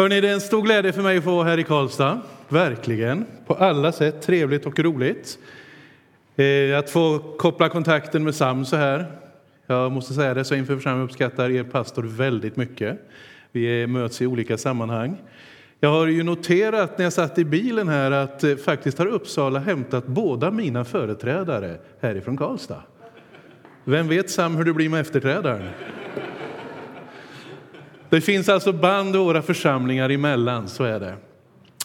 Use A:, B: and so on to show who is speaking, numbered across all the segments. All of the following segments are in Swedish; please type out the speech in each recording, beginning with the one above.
A: Hörrni, det är en stor glädje för mig att få vara här i Karlstad. Verkligen. På alla sätt trevligt och roligt. Eh, att få koppla kontakten med Sam så här. Jag måste säga det så inför församlingen uppskattar er pastor väldigt mycket. Vi möts i olika sammanhang. Jag har ju noterat när jag satt i bilen här att eh, faktiskt har Uppsala hämtat båda mina företrädare härifrån Karlstad. Vem vet Sam hur det blir med efterträdaren? Det finns alltså band våra församlingar emellan, så är det.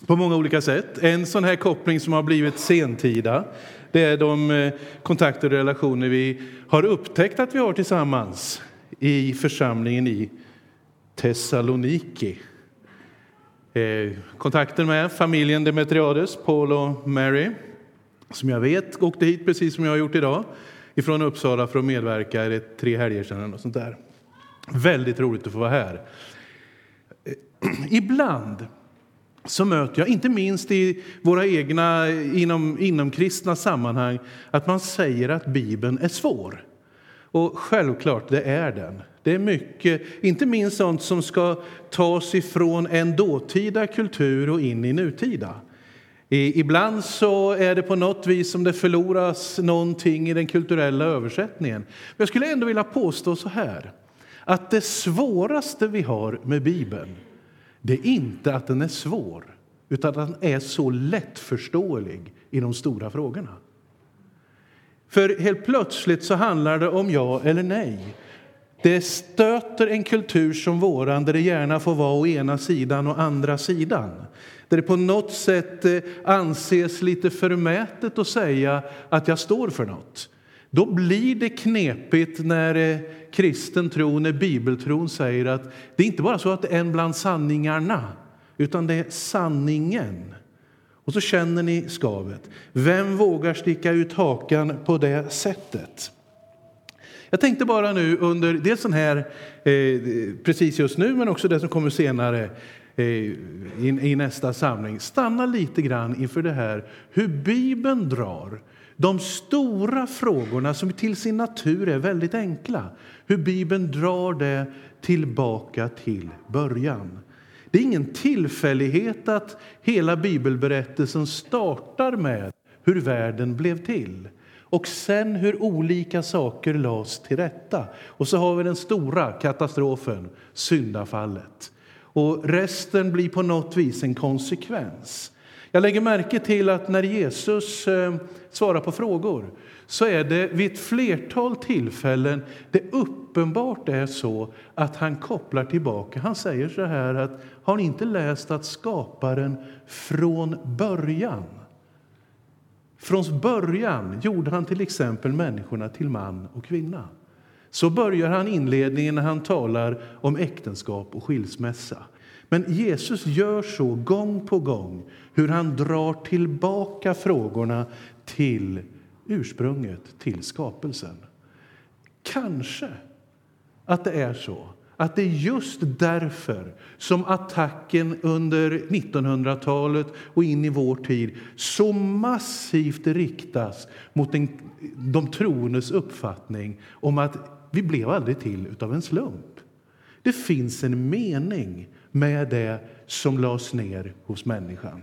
A: På många olika sätt. En sån här koppling som har blivit sentida, det är de eh, kontakter och relationer vi har upptäckt att vi har tillsammans i församlingen i Thessaloniki. Eh, kontakter med familjen Demetriades, Paul och Mary, som jag vet åkte hit precis som jag har gjort idag, ifrån Uppsala för att medverka i tre helger sedan. Och sånt där. Väldigt roligt att få vara här. Eh, ibland så möter jag, inte minst i våra egna inom, inom kristna sammanhang, att man säger att Bibeln är svår. Och självklart, det är den. Det är mycket, inte minst sånt som ska tas ifrån en dåtida kultur och in i nutida. Ibland så är det på något vis som det förloras någonting i den kulturella översättningen. Men jag skulle ändå vilja påstå så här, att det svåraste vi har med Bibeln, det är inte att den är svår, utan att den är så lättförståelig i de stora frågorna. För helt plötsligt så handlar det om ja eller nej. Det stöter en kultur som våran där det gärna får vara å ena sidan och andra sidan. Där det på något sätt eh, anses lite förmätet att säga att jag står för något. Då blir det knepigt när eh, kristen tro, när bibeltron säger att det är inte bara så att det är en bland sanningarna, utan det är sanningen. Och så känner ni skavet. Vem vågar sticka ut hakan på det sättet? Jag tänkte bara nu under dels den här eh, precis just nu, men också det som kommer senare eh, i, i nästa samling, stanna lite grann inför det här hur Bibeln drar de stora frågorna som till sin natur är väldigt enkla. Hur Bibeln drar det tillbaka till början. Det är ingen tillfällighet att hela bibelberättelsen startar med hur världen blev till och sen hur olika saker lades till rätta. Och så har vi den stora katastrofen, syndafallet. Och resten blir på något vis en konsekvens. Jag lägger märke till att när Jesus eh, svarar på frågor så är det vid ett flertal tillfällen det uppenbart är så att han kopplar tillbaka. Han säger så här att har ni inte läst att skaparen från början från början gjorde han till exempel människorna till man och kvinna. Så börjar han inledningen när han talar om äktenskap och skilsmässa. Men Jesus gör så gång på gång, hur han drar tillbaka frågorna till ursprunget, till skapelsen. Kanske att det är så att det är just därför som attacken under 1900-talet och in i vår tid så massivt riktas mot den, de troendes uppfattning om att vi blev aldrig till av en slump. Det finns en mening med det som lades ner hos människan.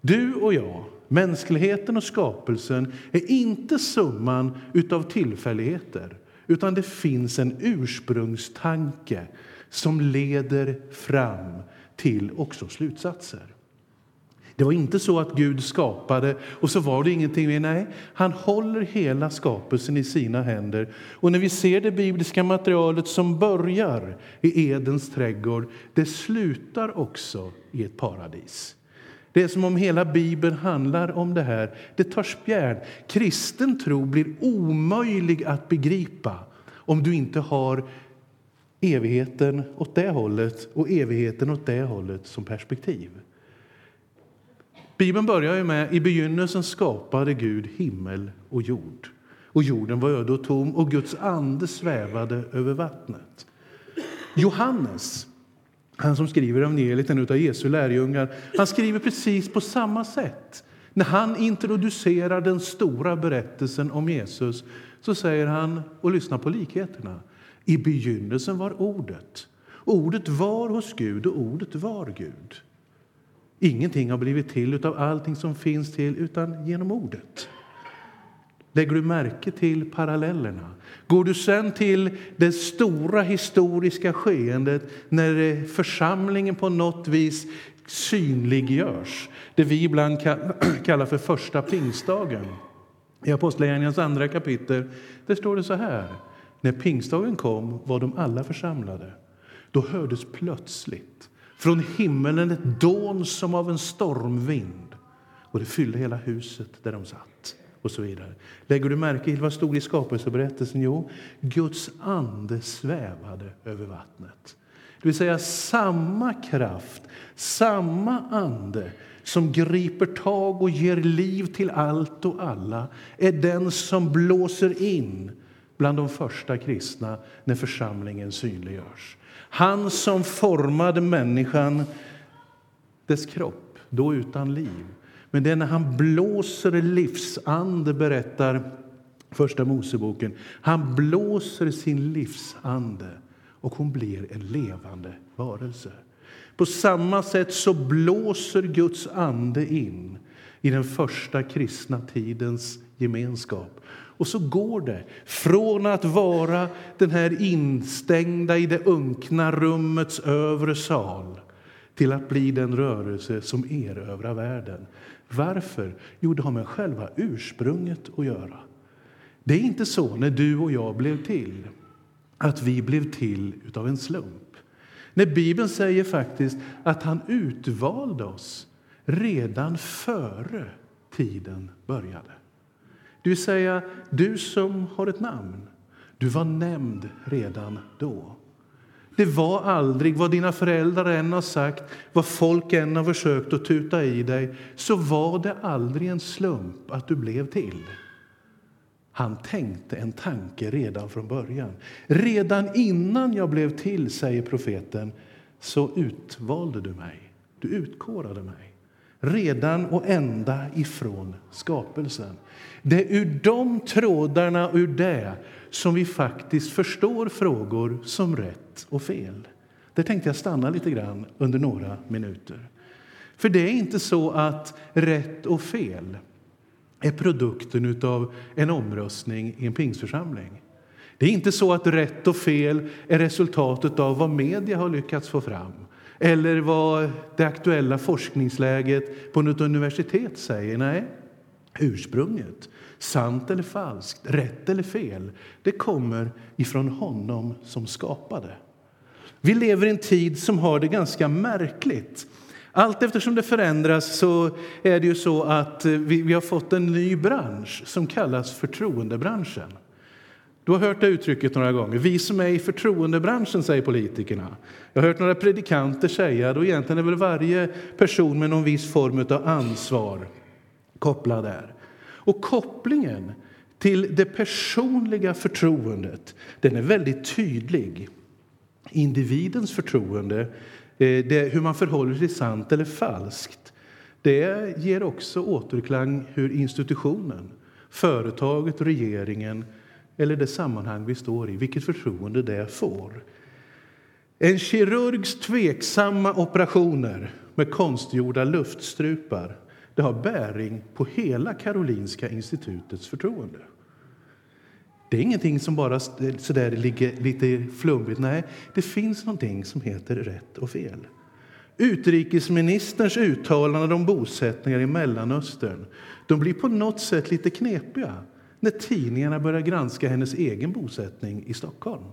A: Du och jag, mänskligheten och skapelsen, är inte summan av tillfälligheter utan det finns en ursprungstanke som leder fram till också slutsatser. Det var inte så att Gud skapade och så var det ingenting mer. Nej, han håller hela skapelsen i sina händer. Och när vi ser det bibliska materialet som börjar i Edens trädgård, det slutar också i ett paradis. Det är som om hela Bibeln handlar om det här. Det tar spjärn. Kristen tro blir omöjlig att begripa om du inte har evigheten åt det hållet och evigheten åt det hållet som perspektiv. Bibeln börjar ju med i begynnelsen skapade Gud himmel och jord. Och jorden var öde och tom och Guds ande svävade över vattnet. Johannes, han som skriver evangeliet, en av Jesu lärjungar, han skriver precis på samma sätt. När han introducerar den stora berättelsen om Jesus så säger han, och lyssna på likheterna, i begynnelsen var ordet Ordet var hos Gud och ordet var Gud. Ingenting har blivit till av allting som finns till utan genom ordet. Lägger du märke till parallellerna? Går du sen till det stora historiska skeendet när eh, församlingen på något vis synliggörs, det vi ibland kallar för första pingstdagen. I Apostlagärningarnas andra kapitel där står det så här. När pingstdagen kom var de alla församlade. Då hördes plötsligt från himmelen ett dån som av en stormvind och det fyllde hela huset där de satt. och så vidare. Lägger du märke till vad stod i skapelseberättelsen? Jo, Guds ande svävade över vattnet. Det vill säga samma kraft, samma ande som griper tag och ger liv till allt och alla är den som blåser in bland de första kristna när församlingen synliggörs. Han som formade människan, dess kropp, då utan liv. Men det är när han blåser livsande, berättar Första Moseboken. Han blåser sin livsande och hon blir en levande varelse. På samma sätt så blåser Guds ande in i den första kristna tidens gemenskap. Och så går det från att vara den här instängda i det unkna rummets övre sal till att bli den rörelse som erövrar världen. Varför? Jo, det har med själva ursprunget att göra. Det är inte så när du och jag blev till, att vi blev till av en slump. När Bibeln säger faktiskt att han utvalde oss redan före tiden började. Det vill säga, du som har ett namn, du var nämnd redan då. Det var aldrig, vad dina föräldrar än har sagt, vad folk än har försökt att tuta i dig, så var det aldrig en slump att du blev till. Han tänkte en tanke redan från början. Redan innan jag blev till, säger profeten, så utvalde du mig. Du utkårade mig. Redan och ända ifrån skapelsen. Det är ur de trådarna, ur det, som vi faktiskt förstår frågor som rätt och fel. Där tänkte jag stanna lite grann under några minuter. För det är inte så att rätt och fel är produkten av en omröstning i en pingsförsamling. Det är inte så att rätt och fel är resultatet av vad media har lyckats få fram eller vad det aktuella forskningsläget på något universitet säger. Nej, ursprunget, sant eller falskt, rätt eller fel, det kommer ifrån honom som skapade. Vi lever i en tid som har det ganska märkligt. Allt eftersom det förändras så är det ju så att vi, vi har fått en ny bransch som kallas förtroendebranschen. Du har hört det uttrycket några gånger. Vi som är i förtroendebranschen, säger politikerna. Jag har hört några predikanter säga det, och egentligen är väl varje person med någon viss form av ansvar kopplad där. Och kopplingen till det personliga förtroendet, den är väldigt tydlig. Individens förtroende, eh, det, hur man förhåller sig sant eller falskt, det ger också återklang hur institutionen, företaget, regeringen eller det sammanhang vi står i, vilket förtroende det får. En kirurgs tveksamma operationer med konstgjorda luftstrupar det har bäring på hela Karolinska institutets förtroende. Det är ingenting som bara så där ligger lite flummigt. Nej, det finns någonting som heter rätt och fel. Utrikesministerns uttalanden om bosättningar i Mellanöstern de blir på något sätt lite knepiga när tidningarna börjar granska hennes egen bosättning i Stockholm.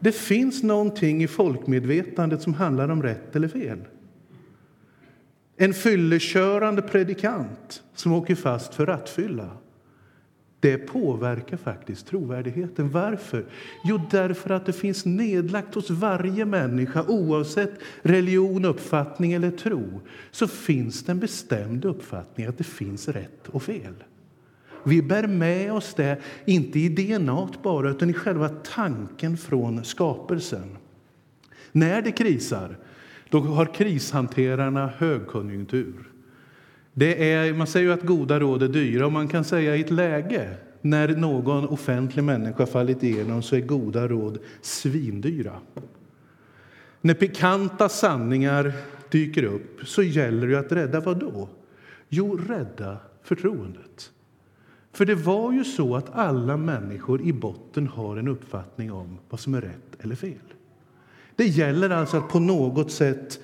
A: Det finns någonting i folkmedvetandet som handlar om rätt eller fel. En fyllekörande predikant som åker fast för rattfylla det påverkar faktiskt trovärdigheten. Varför? Jo, därför att det finns nedlagt hos varje människa oavsett religion, uppfattning eller tro så finns det en bestämd uppfattning att det finns rätt och fel. Vi bär med oss det, inte i DNA bara, utan i själva tanken från skapelsen. När det krisar, då har krishanterarna högkonjunktur. Det är, man säger ju att goda råd är dyra och man kan säga i ett läge när någon offentlig människa fallit igenom så är goda råd svindyra. När pikanta sanningar dyker upp så gäller det att rädda vad då? Jo, rädda förtroendet. För det var ju så att alla människor i botten har en uppfattning om vad som är rätt eller fel. Det gäller alltså att på något sätt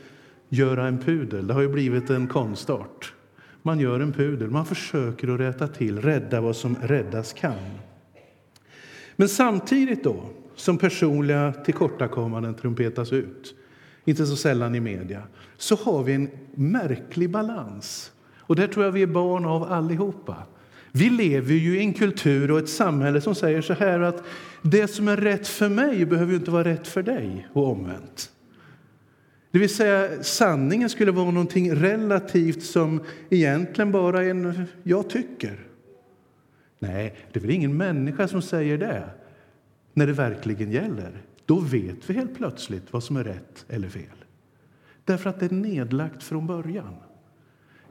A: göra en pudel. Det har ju blivit en konstart. Man gör en pudel, man försöker att rätta till, rädda vad som räddas kan. Men samtidigt då, som personliga tillkortakommanden trumpetas ut, inte så sällan i media, så har vi en märklig balans. Och det tror jag vi är barn av allihopa. Vi lever ju i en kultur och ett samhälle som säger så här att det som är rätt för mig behöver inte vara rätt för dig och omvänt. Det vill säga, sanningen skulle vara någonting relativt som egentligen bara är en jag tycker. Nej, det är väl ingen människa som säger det när det verkligen gäller. Då vet vi helt plötsligt vad som är rätt eller fel. Därför att det är nedlagt från början.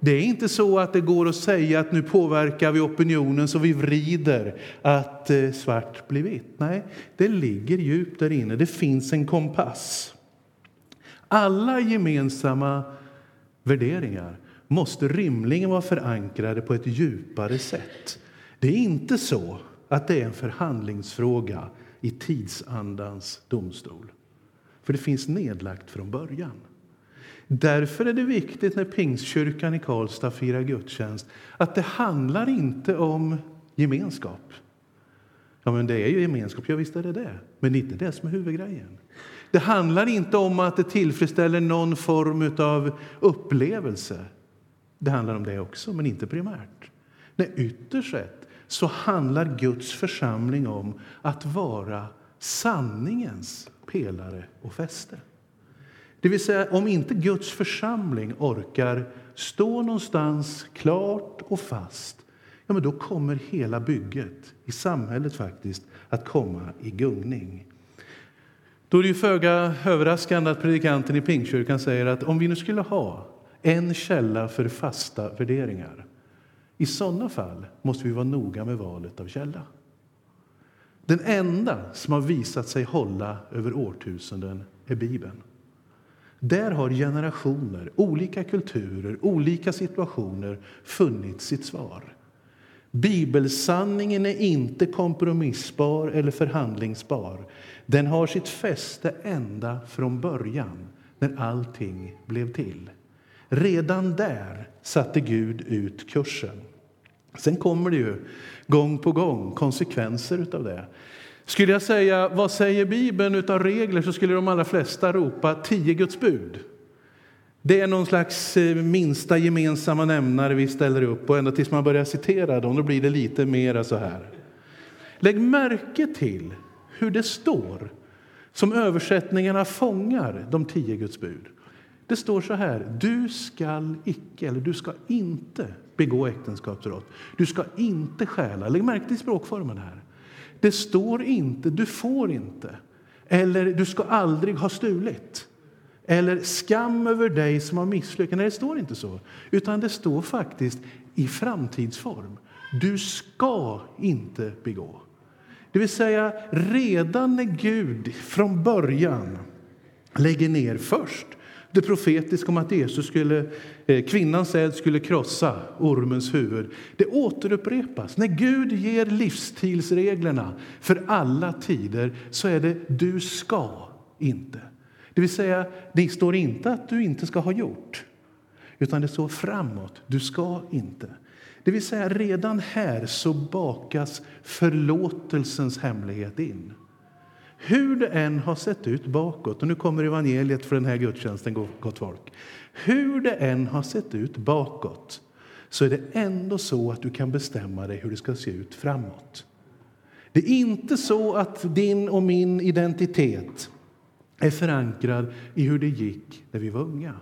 A: Det är inte så att det går att säga att nu påverkar vi opinionen så vi vrider att eh, svart blir vitt. Nej, det ligger djupt där inne. Det finns en kompass. Alla gemensamma värderingar måste rimligen vara förankrade på ett djupare sätt. Det är inte så att det är en förhandlingsfråga i tidsandans domstol. För det finns nedlagt från början. Därför är det viktigt när Pingstkyrkan i Karlstad firar gudstjänst att det handlar inte om gemenskap. Ja, men det är ju gemenskap, ja visst är det det, men det är inte det som är huvudgrejen. Det handlar inte om att det tillfredsställer någon form av upplevelse. Det handlar om det också, men inte primärt. Nej, ytterst sett så handlar Guds församling om att vara sanningens pelare och fäste. Det vill säga, om inte Guds församling orkar stå någonstans klart och fast ja, men då kommer hela bygget i samhället faktiskt att komma i gungning. Då är det föga överraskande att predikanten i Pingstkyrkan säger att om vi nu skulle ha en källa för fasta värderingar i sådana fall måste vi vara noga med valet av källa. Den enda som har visat sig hålla över årtusenden är Bibeln. Där har generationer, olika kulturer, olika situationer funnit sitt svar. Bibelsanningen är inte kompromissbar eller förhandlingsbar. Den har sitt fäste ända från början, när allting blev till. Redan där satte Gud ut kursen. Sen kommer det ju gång på gång konsekvenser av det. Skulle jag säga vad säger Bibeln utav regler så skulle de allra flesta ropa tio Guds bud. Det är någon slags eh, minsta gemensamma nämnare vi ställer upp och ända tills man börjar citera dem då blir det lite mera så här. Lägg märke till hur det står som översättningarna fångar de tio Guds bud. Det står så här, du skall icke, eller du ska inte begå äktenskapsbrott. Du ska inte stjäla. Lägg märke till språkformen här. Det står inte du får inte, eller du ska aldrig ha stulit. Eller skam över dig som har misslyckats. Nej, det står inte så. Utan det står faktiskt i framtidsform. Du ska inte begå. Det vill säga, redan när Gud från början lägger ner först det profetiska om att Jesus skulle, eh, kvinnans säd skulle krossa ormens huvud. Det återupprepas. När Gud ger livsstilsreglerna för alla tider så är det du ska inte. Det vill säga, det står inte att du inte ska ha gjort, utan det står framåt. Du ska inte. Det vill säga, redan här så bakas förlåtelsens hemlighet in. Hur det än har sett ut bakåt, och nu kommer evangeliet för den här gudstjänsten, gott folk. Hur det än har sett ut bakåt så är det ändå så att du kan bestämma dig hur det ska se ut framåt. Det är inte så att din och min identitet är förankrad i hur det gick när vi var unga.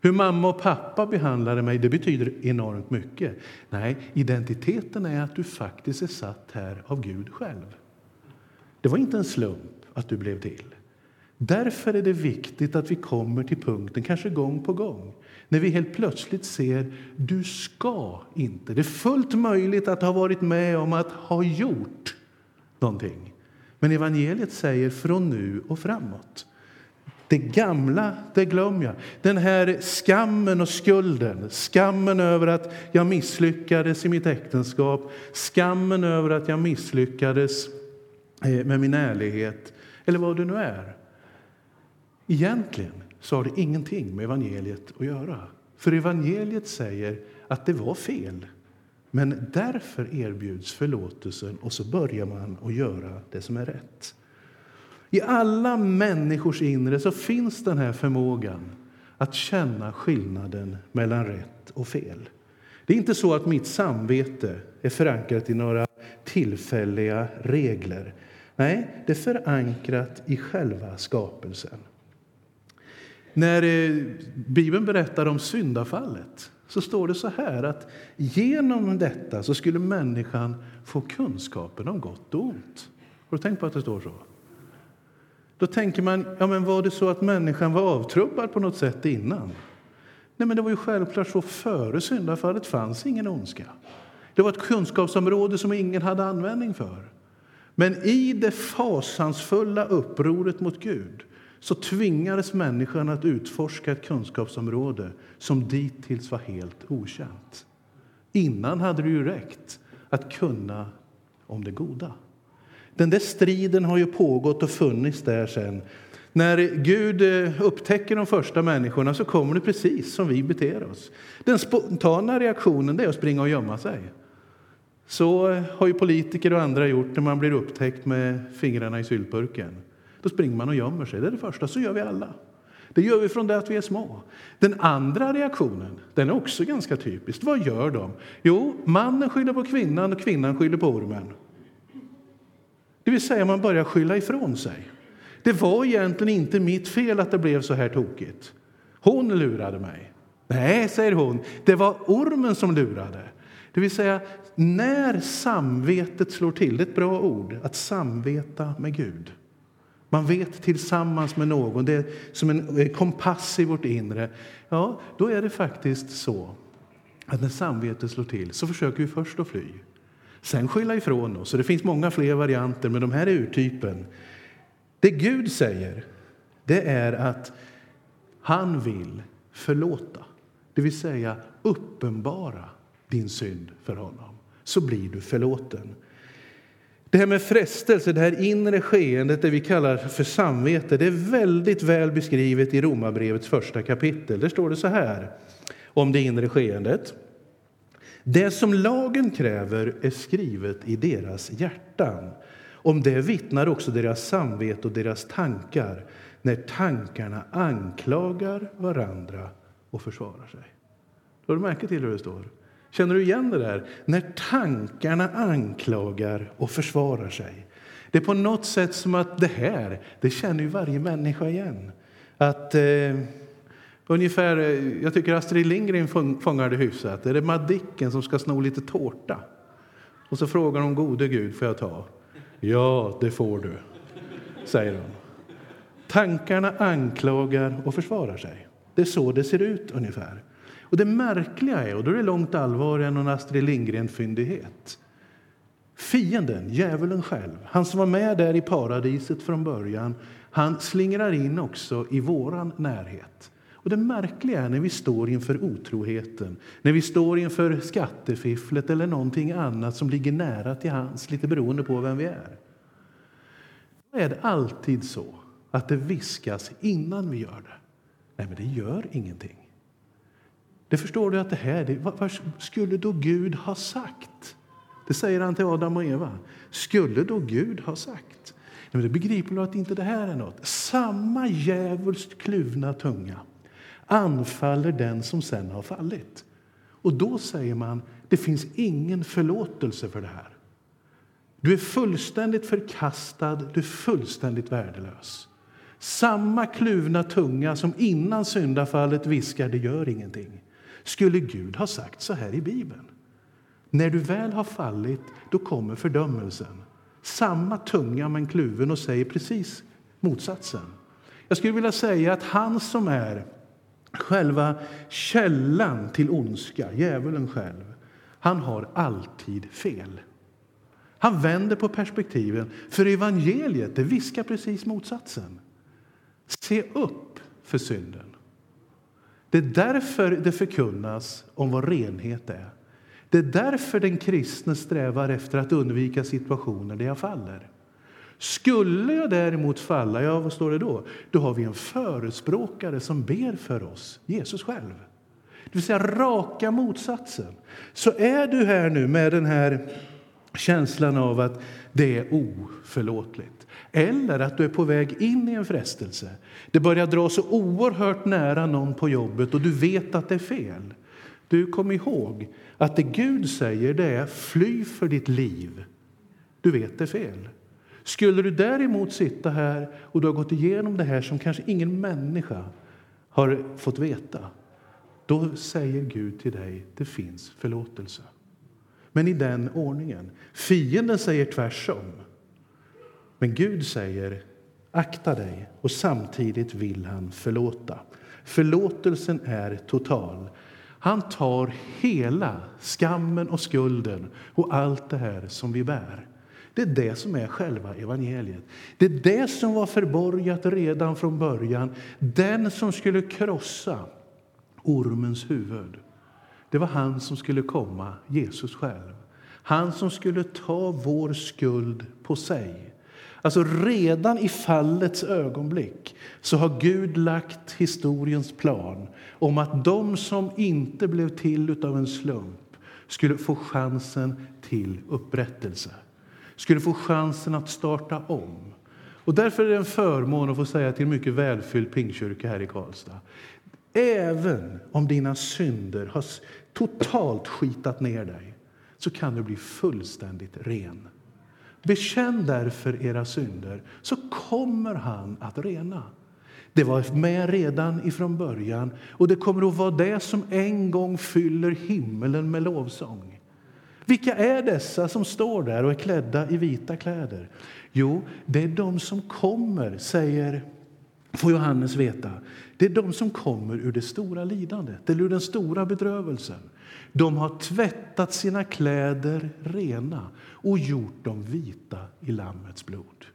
A: Hur mamma och pappa behandlade mig det betyder enormt mycket. Nej, identiteten är att du faktiskt är satt här av Gud själv. Det var inte en slump att du blev till. Därför är det viktigt att vi kommer till punkten, kanske gång på gång, när vi helt plötsligt ser du ska inte. Det är fullt möjligt att ha varit med om att ha gjort någonting. Men evangeliet säger från nu och framåt. Det gamla, det glömmer jag. Den här skammen och skulden, skammen över att jag misslyckades i mitt äktenskap, skammen över att jag misslyckades Eh, med min ärlighet, eller vad det nu är. Egentligen så har det ingenting med evangeliet att göra. För evangeliet säger att det var fel. Men därför erbjuds förlåtelsen och så börjar man att göra det som är rätt. I alla människors inre så finns den här förmågan att känna skillnaden mellan rätt och fel. Det är inte så att mitt samvete är förankrat i några tillfälliga regler. Nej, det är förankrat i själva skapelsen. När eh, Bibeln berättar om syndafallet så står det så här att genom detta så skulle människan få kunskapen om gott och ont. Har du tänkt på att det står så? Då tänker man, ja men var det så att människan var avtrubbad på något sätt innan? Nej, men det var ju självklart så före syndafallet fanns ingen ondska. Det var ett kunskapsområde som ingen hade användning för. Men i det fasansfulla upproret mot Gud så tvingades människan att utforska ett kunskapsområde som dittills var helt okänt. Innan hade det ju räckt att kunna om det goda. Den där striden har ju pågått och funnits där sen. När Gud eh, upptäcker de första människorna så kommer det precis som vi beter oss. Den spontana reaktionen är att springa och gömma sig. Så har ju politiker och andra gjort när man blir upptäckt med fingrarna i syltburken. Då springer man och gömmer sig. Det är det första. Så gör vi alla. Det gör vi från det att vi är små. Den andra reaktionen den är också ganska typisk. Vad gör de? Jo, mannen skyller på kvinnan och kvinnan skyller på ormen. Det vill säga, man börjar skylla ifrån sig. Det var egentligen inte mitt fel att det blev så här tokigt. Hon lurade mig. Nej, säger hon, det var ormen som lurade. Det vill säga, när samvetet slår till, det är ett bra ord, att samveta med Gud. Man vet tillsammans med någon, det är som en eh, kompass i vårt inre. Ja, då är det faktiskt så att när samvetet slår till så försöker vi först att fly. Sen skylla ifrån oss. Och det finns många fler varianter, men de här är urtypen. Det Gud säger, det är att han vill förlåta. Det vill säga uppenbara din synd för honom. Så blir du förlåten. Det här med frestelse, det här inre skeendet, det vi kallar för samvete, det är väldigt väl beskrivet i Romarbrevets första kapitel. Där står det så här om det inre skeendet. Det som lagen kräver är skrivet i deras hjärtan. Om det vittnar också deras samvete och deras tankar när tankarna anklagar varandra och försvarar sig. Har du märke till hur det står? Känner du igen det där? När tankarna anklagar och försvarar sig. Det är på något sätt som att det här, det känner ju varje människa igen. Att eh, ungefär, eh, jag tycker Astrid Lindgren fångar det hyfsat. Är det Madicken som ska sno lite tårta? Och så frågar hon gode Gud, får jag ta? Ja, det får du, säger hon. Tankarna anklagar och försvarar sig. Det är så det ser ut ungefär. Och det märkliga är, och då är det långt allvarligare än en Astrid Lindgren-fyndighet. Fienden, djävulen själv, han som var med där i paradiset från början, han slingrar in också i våran närhet. Och det märkliga är när vi står inför otroheten, när vi står inför skattefifflet eller någonting annat som ligger nära till hands, lite beroende på vem vi är. Då är det alltid så att det viskas innan vi gör det. Nej, men det gör ingenting. Det förstår du att det här, det, vad, vad skulle då Gud ha sagt? Det säger han till Adam och Eva. Skulle då Gud ha sagt? Men det begriper du att inte det här är något. Samma djävulskt kluvna tunga anfaller den som sen har fallit. Och då säger man, det finns ingen förlåtelse för det här. Du är fullständigt förkastad, du är fullständigt värdelös. Samma kluvna tunga som innan syndafallet viskar, det gör ingenting. Skulle Gud ha sagt så här i Bibeln? När du väl har fallit, då kommer fördömelsen. Samma tunga men kluven och säger precis motsatsen. Jag skulle vilja säga att han som är själva källan till ondska, djävulen själv, han har alltid fel. Han vänder på perspektiven, för evangeliet det viskar precis motsatsen. Se upp för synden. Det är därför det förkunnas om vad renhet är. Det är därför den kristne strävar efter att undvika situationer där jag faller. Skulle jag däremot falla, ja, vad står det då? Då har vi en förespråkare som ber för oss, Jesus själv. Det vill säga raka motsatsen. Så är du här nu med den här känslan av att det är oförlåtligt eller att du är på väg in i en frestelse. Det börjar dra så oerhört nära någon på jobbet och du vet att det är fel. Du kom ihåg att det Gud säger det är fly för ditt liv. Du vet det är fel. Skulle du däremot sitta här och du har gått igenom det här som kanske ingen människa har fått veta, då säger Gud till dig det finns förlåtelse. Men i den ordningen. Fienden säger tvärtom. Men Gud säger akta dig och samtidigt vill han förlåta. Förlåtelsen är total. Han tar hela skammen och skulden och allt det här som vi bär. Det är det som är själva evangeliet. Det är det som var förborgat redan från början. Den som skulle krossa ormens huvud. Det var han som skulle komma, Jesus själv. Han som skulle ta vår skuld på sig. Alltså redan i fallets ögonblick så har Gud lagt historiens plan om att de som inte blev till av en slump skulle få chansen till upprättelse skulle få chansen att starta om. Och därför är det en förmån att få säga till en mycket välfylld pingkyrka här i Karlstad. Även om dina synder har totalt skitat ner dig så kan du bli fullständigt ren. Bekänn därför era synder, så kommer han att rena. Det var med redan ifrån början och det kommer att vara det som en gång fyller himmelen med lovsång. Vilka är dessa som står där och är klädda i vita kläder? Jo, det är de som kommer, säger får Johannes veta. Det är de som kommer ur det stora lidandet, eller ur den stora bedrövelsen. De har tvättat sina kläder rena och gjort dem vita i Lammets blod.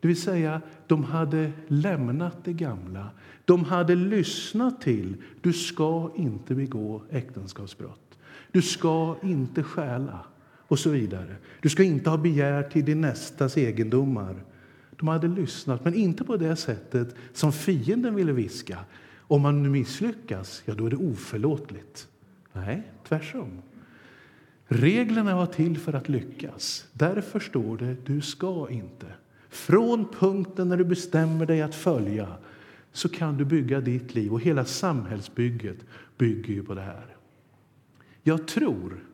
A: Det vill säga, de hade lämnat det gamla. De hade lyssnat till du ska inte begå äktenskapsbrott. Du ska inte stjäla och så vidare. Du ska inte ha begär till din nästas egendomar. De hade lyssnat, men inte på det sättet som fienden ville viska. Om man misslyckas, ja, då är det oförlåtligt. Nej, tvärtom. Reglerna var till för att lyckas. Därför står det du ska inte. Från punkten när du bestämmer dig att följa så kan du bygga ditt liv. Och Hela samhällsbygget bygger ju på det här. Jag tror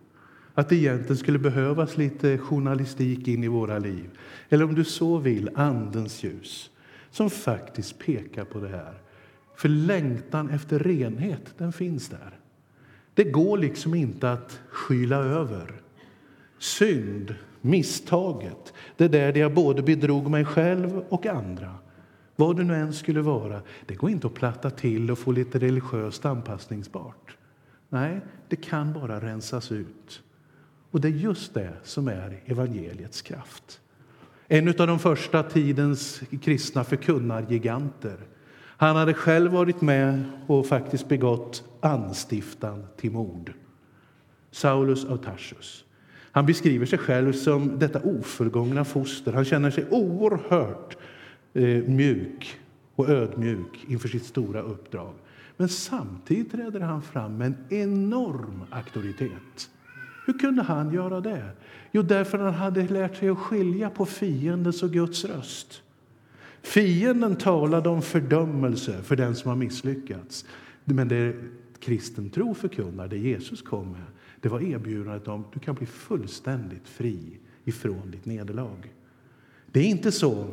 A: att det egentligen skulle behövas lite journalistik in i våra liv. Eller om du så vill, Andens ljus, som faktiskt pekar på det här. För längtan efter renhet, den finns där. Det går liksom inte att skyla över. Synd, misstaget, det där där jag både bedrog mig själv och andra. Vad det nu än skulle vara, det går inte att platta till och få lite religiöst anpassningsbart. Nej, det kan bara rensas ut. Och det är just det som är evangeliets kraft. En av de första tidens kristna förkunnargiganter. Han hade själv varit med och faktiskt begått anstiftan till mord. Saulus av Tarsus. Han beskriver sig själv som detta ofullgångna foster. Han känner sig oerhört eh, mjuk och ödmjuk inför sitt stora uppdrag. Men samtidigt träder han fram med en enorm auktoritet. Hur kunde han göra det? Jo, därför han hade lärt sig att skilja på fiendens och Guds röst. Fienden talade om fördömelse för den som har misslyckats. Men det kristen tro förkunnar, det Jesus kom med, det var erbjudandet om du kan bli fullständigt fri ifrån ditt nederlag. Det är inte så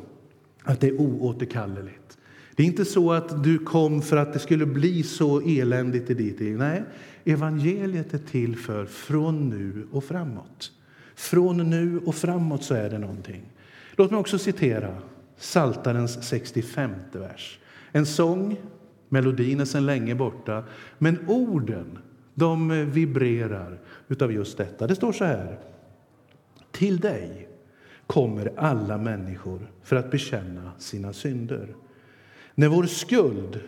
A: att det är oåterkalleligt. Det är inte så att du kom för att det skulle bli så eländigt i ditt liv. Nej, evangeliet är till för från nu och framåt. Från nu och framåt så är det någonting. Låt mig också citera Saltarens 65 vers. En sång, melodin är sedan länge borta, men orden de eh, vibrerar utav just detta. Det står så här. Till dig kommer alla människor för att bekänna sina synder. När vår skuld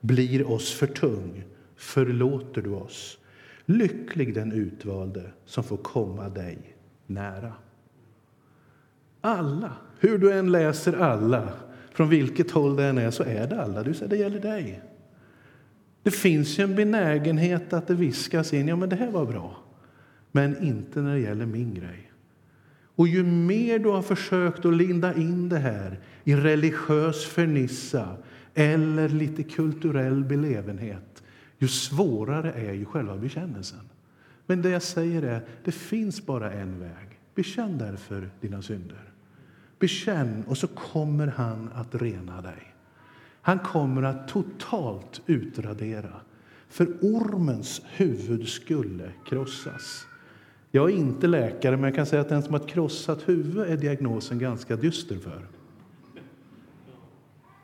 A: blir oss för tung förlåter du oss. Lycklig den utvalde som får komma dig nära. Alla, hur du än läser alla, från vilket håll det än är, så är det alla. Du säger det gäller dig. Det finns ju en benägenhet att det viskas in, ja men det här var bra. Men inte när det gäller min grej. Och ju mer du har försökt att linda in det här i religiös fernissa eller lite kulturell belevenhet, ju svårare är ju själva bekännelsen. Men det jag säger är, det finns bara en väg. Bekänn därför dina synder. Bekänn, och så kommer han att rena dig. Han kommer att totalt utradera, för ormens huvud skulle krossas. Jag är inte läkare, men jag kan säga att den som har ett krossat huvud är diagnosen ganska dyster för.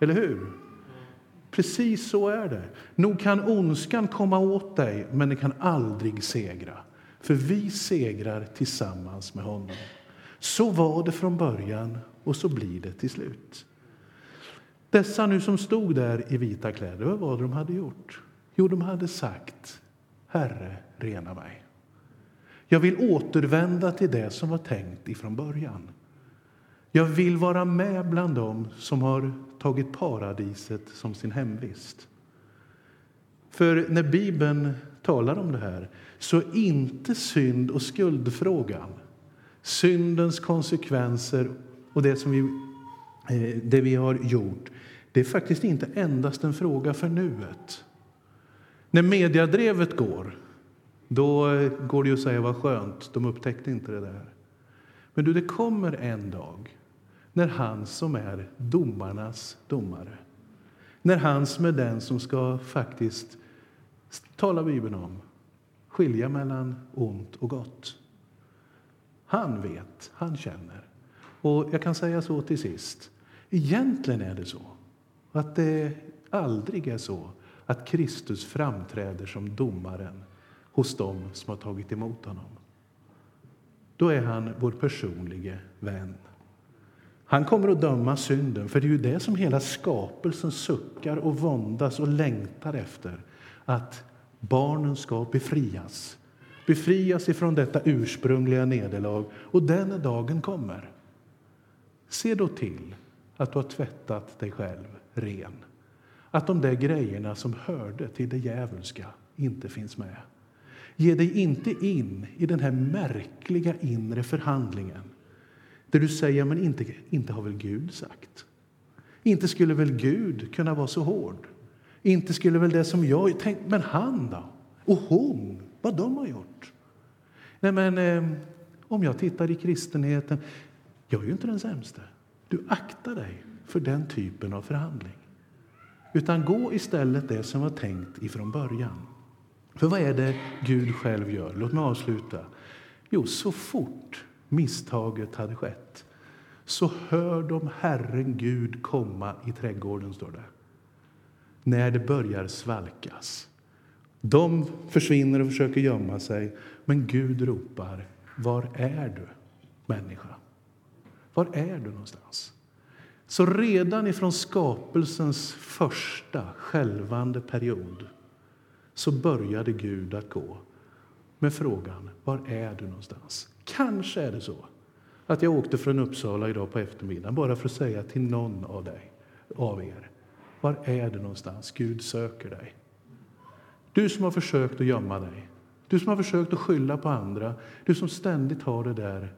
A: Eller hur? Precis så är det. Nog kan ondskan komma åt dig, men den kan aldrig segra. För vi segrar tillsammans med honom. Så var det från början och så blir det till slut. Dessa nu som stod där i vita kläder, vad var det de hade gjort? Jo, de hade sagt Herre, rena mig. Jag vill återvända till det som var tänkt ifrån början. Jag vill vara med bland dem som har tagit paradiset som sin hemvist. För när Bibeln talar om det här så är inte synd och skuldfrågan, syndens konsekvenser och det som vi, eh, det vi har gjort, det är faktiskt inte endast en fråga för nuet. När mediadrevet går, då eh, går det att säga vad skönt, de upptäckte inte det där. Men du, det kommer en dag när han som är domarnas domare, när han som är den som ska faktiskt, tala Bibeln om, skilja mellan ont och gott. Han vet, han känner. Och jag kan säga så till sist. Egentligen är det så och att det aldrig är så att Kristus framträder som domaren hos dem som har tagit emot honom. Då är han vår personlige vän. Han kommer att döma synden, för det är ju det som hela skapelsen suckar och våndas och längtar efter. Att barnen ska befrias. Befrias ifrån detta ursprungliga nederlag. Och den dagen kommer. Se då till att du har tvättat dig själv ren. Att de där grejerna som hörde till det djävulska inte finns med. Ge dig inte in i den här märkliga inre förhandlingen där du säger men inte, inte har väl Gud sagt? Inte skulle väl Gud kunna vara så hård? Inte skulle väl det som jag Tänk, men han då? Och hon, vad de har gjort? Nej, men eh, om jag tittar i kristenheten, jag är ju inte den sämste. Du aktar dig för den typen av förhandling. Utan gå istället det som var tänkt ifrån början. För vad är det Gud själv gör? Låt mig avsluta. Jo, så fort misstaget hade skett så hör de Herren Gud komma i trädgården, står det. När det börjar svalkas. De försvinner och försöker gömma sig, men Gud ropar Var är du, människa? Var är du någonstans? Så redan ifrån skapelsens första skälvande period så började Gud att gå med frågan Var är du någonstans? Kanske är det så att jag åkte från Uppsala idag på eftermiddagen bara för att säga till någon av, dig, av er Var är du någonstans? Gud söker dig. Du som har försökt att gömma dig, du som har försökt att skylla på andra, du som ständigt har det där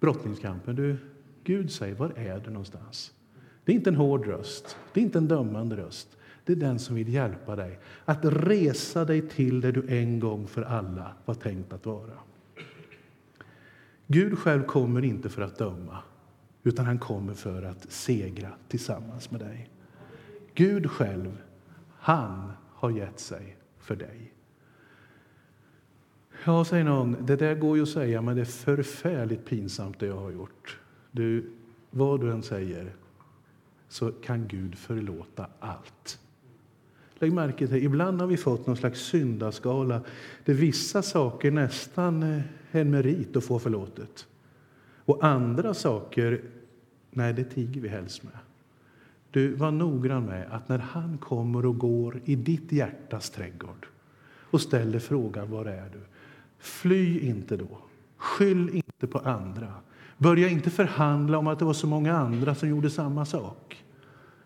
A: brottningskampen. Du, Gud säger, var är du någonstans? Det är inte en hård röst, det är inte en dömande röst. Det är den som vill hjälpa dig att resa dig till det du en gång för alla var tänkt att vara. Gud själv kommer inte för att döma, utan han kommer för att segra tillsammans med dig. Gud själv, han har gett sig för dig. Ja, säger någon, det där går ju att säga, men det är förfärligt pinsamt det jag har gjort. Du, vad du än säger, så kan Gud förlåta allt. Lägg märke till ibland har vi fått någon slags syndaskala där vissa saker nästan eh, är en merit att få förlåtet. Och andra saker, nej, det tiger vi helst med. Du, var noggrann med att när han kommer och går i ditt hjärtas trädgård och ställer frågan var är du? Fly inte då. Skyll inte på andra. Börja inte förhandla om att det var så många andra som gjorde samma sak.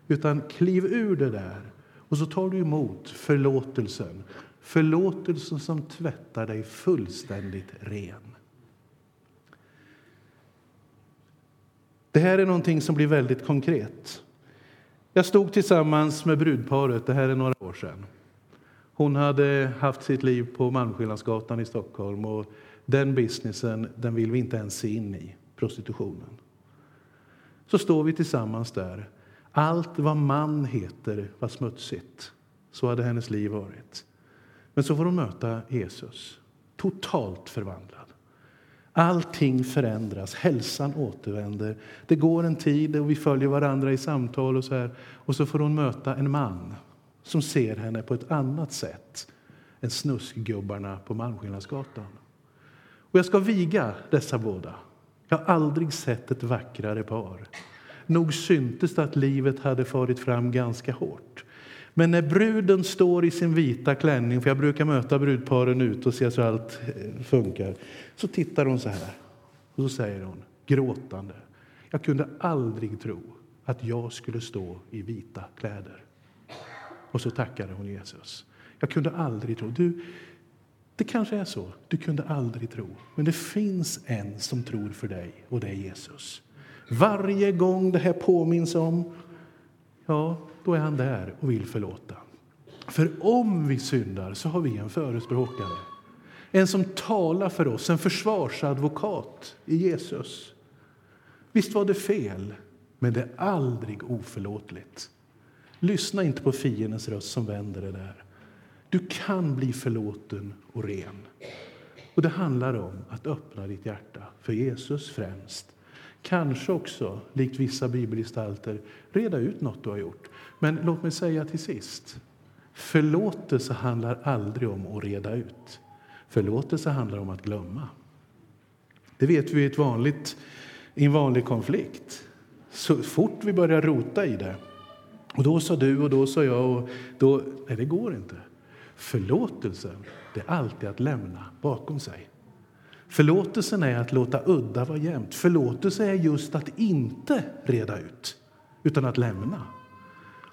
A: Utan kliv ur det där och så tar du emot förlåtelsen. Förlåtelsen som tvättar dig fullständigt ren. Det här är någonting som blir väldigt konkret. Jag stod tillsammans med brudparet, det här är några år sedan. Hon hade haft sitt liv på Malmskillnadsgatan i Stockholm och den businessen den vill vi inte ens se in i, prostitutionen. Så står vi tillsammans där. Allt vad man heter var smutsigt. Så hade hennes liv varit. Men så får hon möta Jesus, totalt förvandlad. Allting förändras, hälsan återvänder. Det går en tid och vi följer varandra i samtal och så här. Och så får hon möta en man som ser henne på ett annat sätt än snuskgubbarna på Malmskillnadsgatan. Och jag ska viga dessa båda. Jag har aldrig sett ett vackrare par. Nog syntes det att livet hade farit fram ganska hårt. Men när bruden står i sin vita klänning, för jag brukar möta brudparen ut och se så allt eh, funkar, så tittar hon så här. Och så säger hon, gråtande, jag kunde aldrig tro att jag skulle stå i vita kläder. Och så tackade hon Jesus. Jag kunde aldrig tro. Du, det kanske är så. Du kunde aldrig tro. Men det finns en som tror för dig, och det är Jesus. Varje gång det här påminns om, ja, då är han där och vill förlåta. För om vi syndar så har vi en förespråkare. En som talar för oss, en försvarsadvokat i Jesus. Visst var det fel, men det är aldrig oförlåtligt. Lyssna inte på fiendens röst som vänder det där. Du kan bli förlåten och ren. Och Det handlar om att öppna ditt hjärta för Jesus främst. Kanske också, likt vissa bibelgestalter, reda ut något du har gjort. Men låt mig säga till sist, förlåtelse handlar aldrig om att reda ut. Förlåtelse handlar om att glömma. Det vet vi i, ett vanligt, i en vanlig konflikt. Så fort vi börjar rota i det, och då sa du och då sa jag, och då, nej det går inte. Förlåtelsen, det är alltid att lämna bakom sig. Förlåtelsen är att låta udda vara jämnt. Förlåtelse är just att inte reda ut, utan att lämna.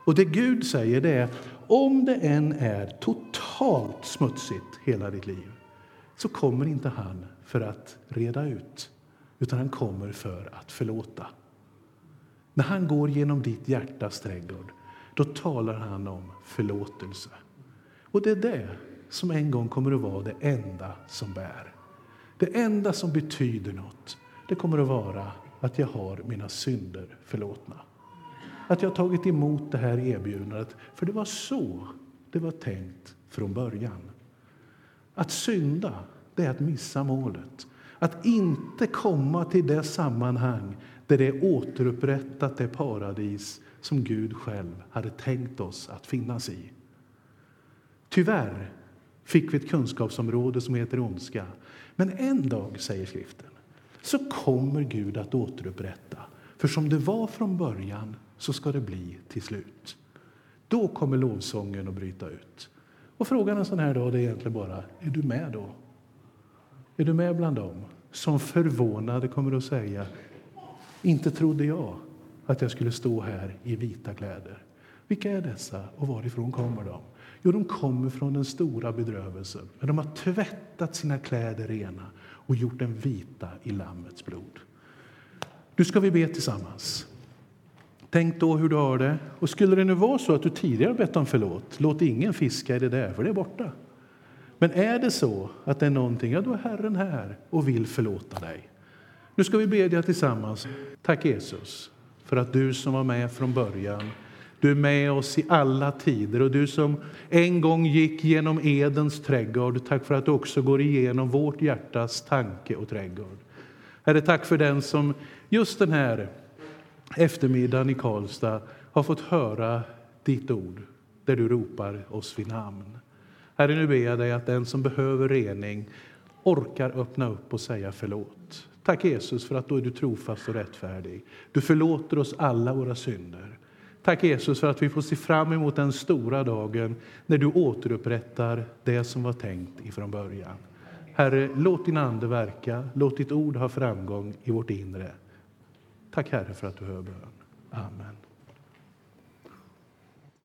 A: Och det Gud säger det är, om det än är totalt smutsigt hela ditt liv, så kommer inte han för att reda ut, utan han kommer för att förlåta. När han går genom ditt hjärtas trädgård, då talar han om förlåtelse. Och det är det som en gång kommer att vara det enda som bär. Det enda som betyder något, det kommer att vara att jag har mina synder förlåtna. Att jag har tagit emot det här erbjudandet, för det var så det var tänkt från början. Att synda, det är att missa målet. Att inte komma till det sammanhang där det är återupprättat det paradis som Gud själv hade tänkt oss att finnas i. Tyvärr fick vi ett kunskapsområde som heter ondska. Men en dag, säger skriften, så kommer Gud att återupprätta. För som det var från början så ska det bli till slut. Då kommer lovsången att bryta ut. Och frågan en sån här dag är egentligen bara, är du med då? Är du med bland dem som förvånade kommer att säga, inte trodde jag att jag skulle stå här i vita kläder. Vilka är dessa och varifrån kommer de? Jo, de kommer från den stora bedrövelsen, men de har tvättat sina kläder rena och gjort dem vita i Lammets blod. Nu ska vi be tillsammans. Tänk då hur du har det. Och skulle det nu vara så att du tidigare bett om förlåt, låt ingen fiska i det där, för det är borta. Men är det så att det är någonting, ja då är Herren här och vill förlåta dig. Nu ska vi bedja tillsammans. Tack Jesus för att du som var med från början du är med oss i alla tider och du som en gång gick genom Edens trädgård, tack för att du också går igenom vårt hjärtas tanke och trädgård. Herre, tack för den som just den här eftermiddagen i Karlstad har fått höra ditt ord där du ropar oss vid namn. Herre, nu ber jag dig att den som behöver rening orkar öppna upp och säga förlåt. Tack Jesus för att då är du trofast och rättfärdig. Du förlåter oss alla våra synder. Tack Jesus för att vi får se fram emot den stora dagen när du återupprättar det som var tänkt ifrån början. Herre, låt din ande verka, låt ditt ord ha framgång i vårt inre. Tack Herre för att du hör bön. Amen.